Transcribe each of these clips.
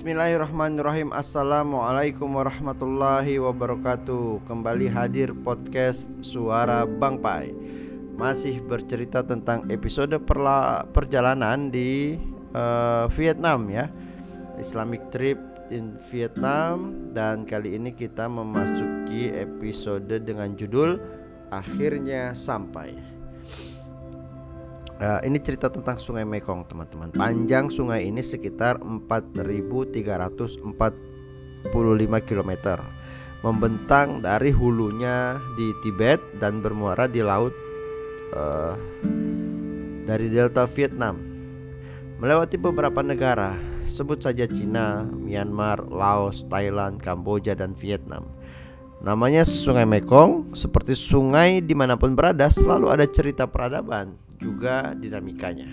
Bismillahirrahmanirrahim. Assalamualaikum warahmatullahi wabarakatuh. Kembali hadir podcast Suara Bang Pai. Masih bercerita tentang episode perla perjalanan di uh, Vietnam ya. Islamic trip in Vietnam. Dan kali ini kita memasuki episode dengan judul Akhirnya Sampai Uh, ini cerita tentang Sungai Mekong, teman-teman. Panjang sungai ini sekitar 4.345 km, membentang dari hulunya di Tibet dan bermuara di laut uh, dari delta Vietnam, melewati beberapa negara, sebut saja Cina, Myanmar, Laos, Thailand, Kamboja, dan Vietnam. Namanya Sungai Mekong, seperti sungai di mana pun berada, selalu ada cerita peradaban juga dinamikanya.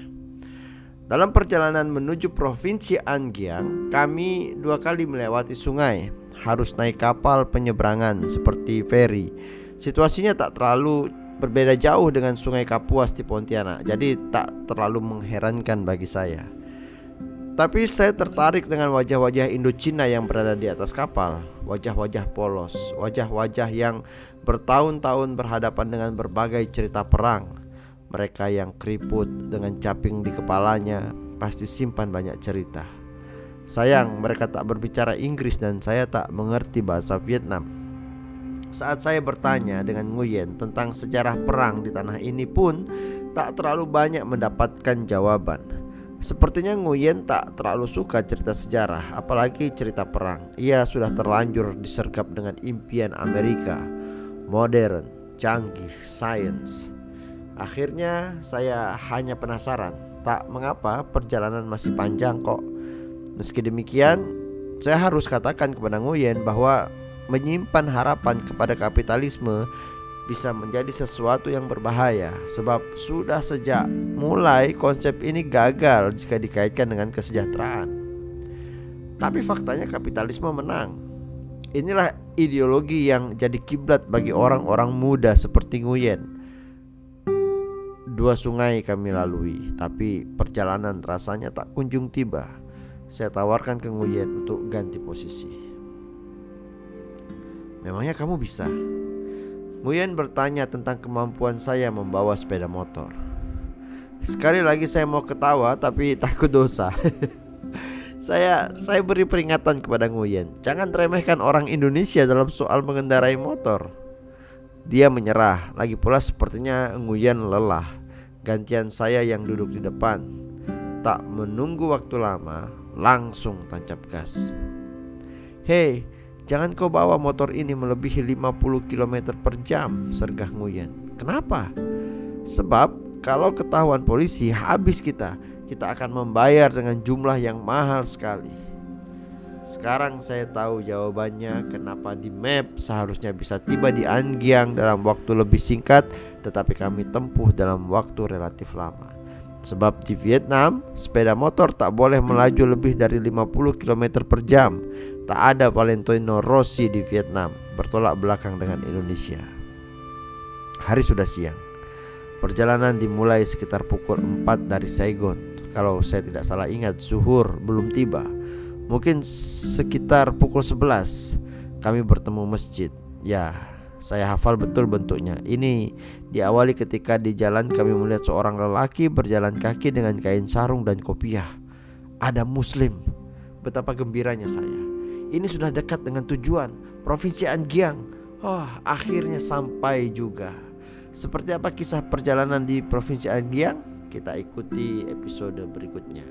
Dalam perjalanan menuju provinsi Angiang, kami dua kali melewati sungai, harus naik kapal penyeberangan seperti feri. Situasinya tak terlalu berbeda jauh dengan Sungai Kapuas di Pontianak, jadi tak terlalu mengherankan bagi saya. Tapi saya tertarik dengan wajah-wajah Indochina yang berada di atas kapal, wajah-wajah polos, wajah-wajah yang bertahun-tahun berhadapan dengan berbagai cerita perang mereka yang keriput dengan caping di kepalanya pasti simpan banyak cerita. Sayang, mereka tak berbicara Inggris dan saya tak mengerti bahasa Vietnam. Saat saya bertanya dengan Nguyen tentang sejarah perang di tanah ini pun tak terlalu banyak mendapatkan jawaban. Sepertinya Nguyen tak terlalu suka cerita sejarah, apalagi cerita perang. Ia sudah terlanjur disergap dengan impian Amerika, modern, canggih, sains. Akhirnya saya hanya penasaran, tak mengapa perjalanan masih panjang kok. Meski demikian, saya harus katakan kepada Nguyen bahwa menyimpan harapan kepada kapitalisme bisa menjadi sesuatu yang berbahaya sebab sudah sejak mulai konsep ini gagal jika dikaitkan dengan kesejahteraan. Tapi faktanya kapitalisme menang. Inilah ideologi yang jadi kiblat bagi orang-orang muda seperti Nguyen Dua sungai kami lalui, tapi perjalanan rasanya tak kunjung tiba. Saya tawarkan ke Nguyen untuk ganti posisi. Memangnya kamu bisa? Nguyen bertanya tentang kemampuan saya membawa sepeda motor. Sekali lagi saya mau ketawa tapi takut dosa. saya saya beri peringatan kepada Nguyen, jangan remehkan orang Indonesia dalam soal mengendarai motor. Dia menyerah, lagi pula sepertinya Nguyen lelah. Gantian saya yang duduk di depan. Tak menunggu waktu lama Langsung tancap gas. Hei Jangan kau bawa motor ini melebihi 50 km per jam Sergah Nguyen. Kenapa? Sebab kalau ketahuan polisi habis kita Kita akan membayar dengan jumlah yang mahal sekali Sekarang saya tahu jawabannya Kenapa di map seharusnya bisa tiba di Angiang dalam waktu lebih singkat tetapi kami tempuh dalam waktu relatif lama. Sebab di Vietnam, sepeda motor tak boleh melaju lebih dari 50 km per jam. Tak ada Valentino Rossi di Vietnam, bertolak belakang dengan Indonesia. Hari sudah siang. Perjalanan dimulai sekitar pukul 4 dari Saigon. Kalau saya tidak salah ingat, zuhur belum tiba. Mungkin sekitar pukul 11 kami bertemu masjid. Ya, saya hafal betul bentuknya. Ini diawali ketika di jalan kami melihat seorang lelaki berjalan kaki dengan kain sarung dan kopiah. Ada muslim. Betapa gembiranya saya. Ini sudah dekat dengan tujuan, Provinsi Angiang. Oh, akhirnya sampai juga. Seperti apa kisah perjalanan di Provinsi Angiang? Kita ikuti episode berikutnya.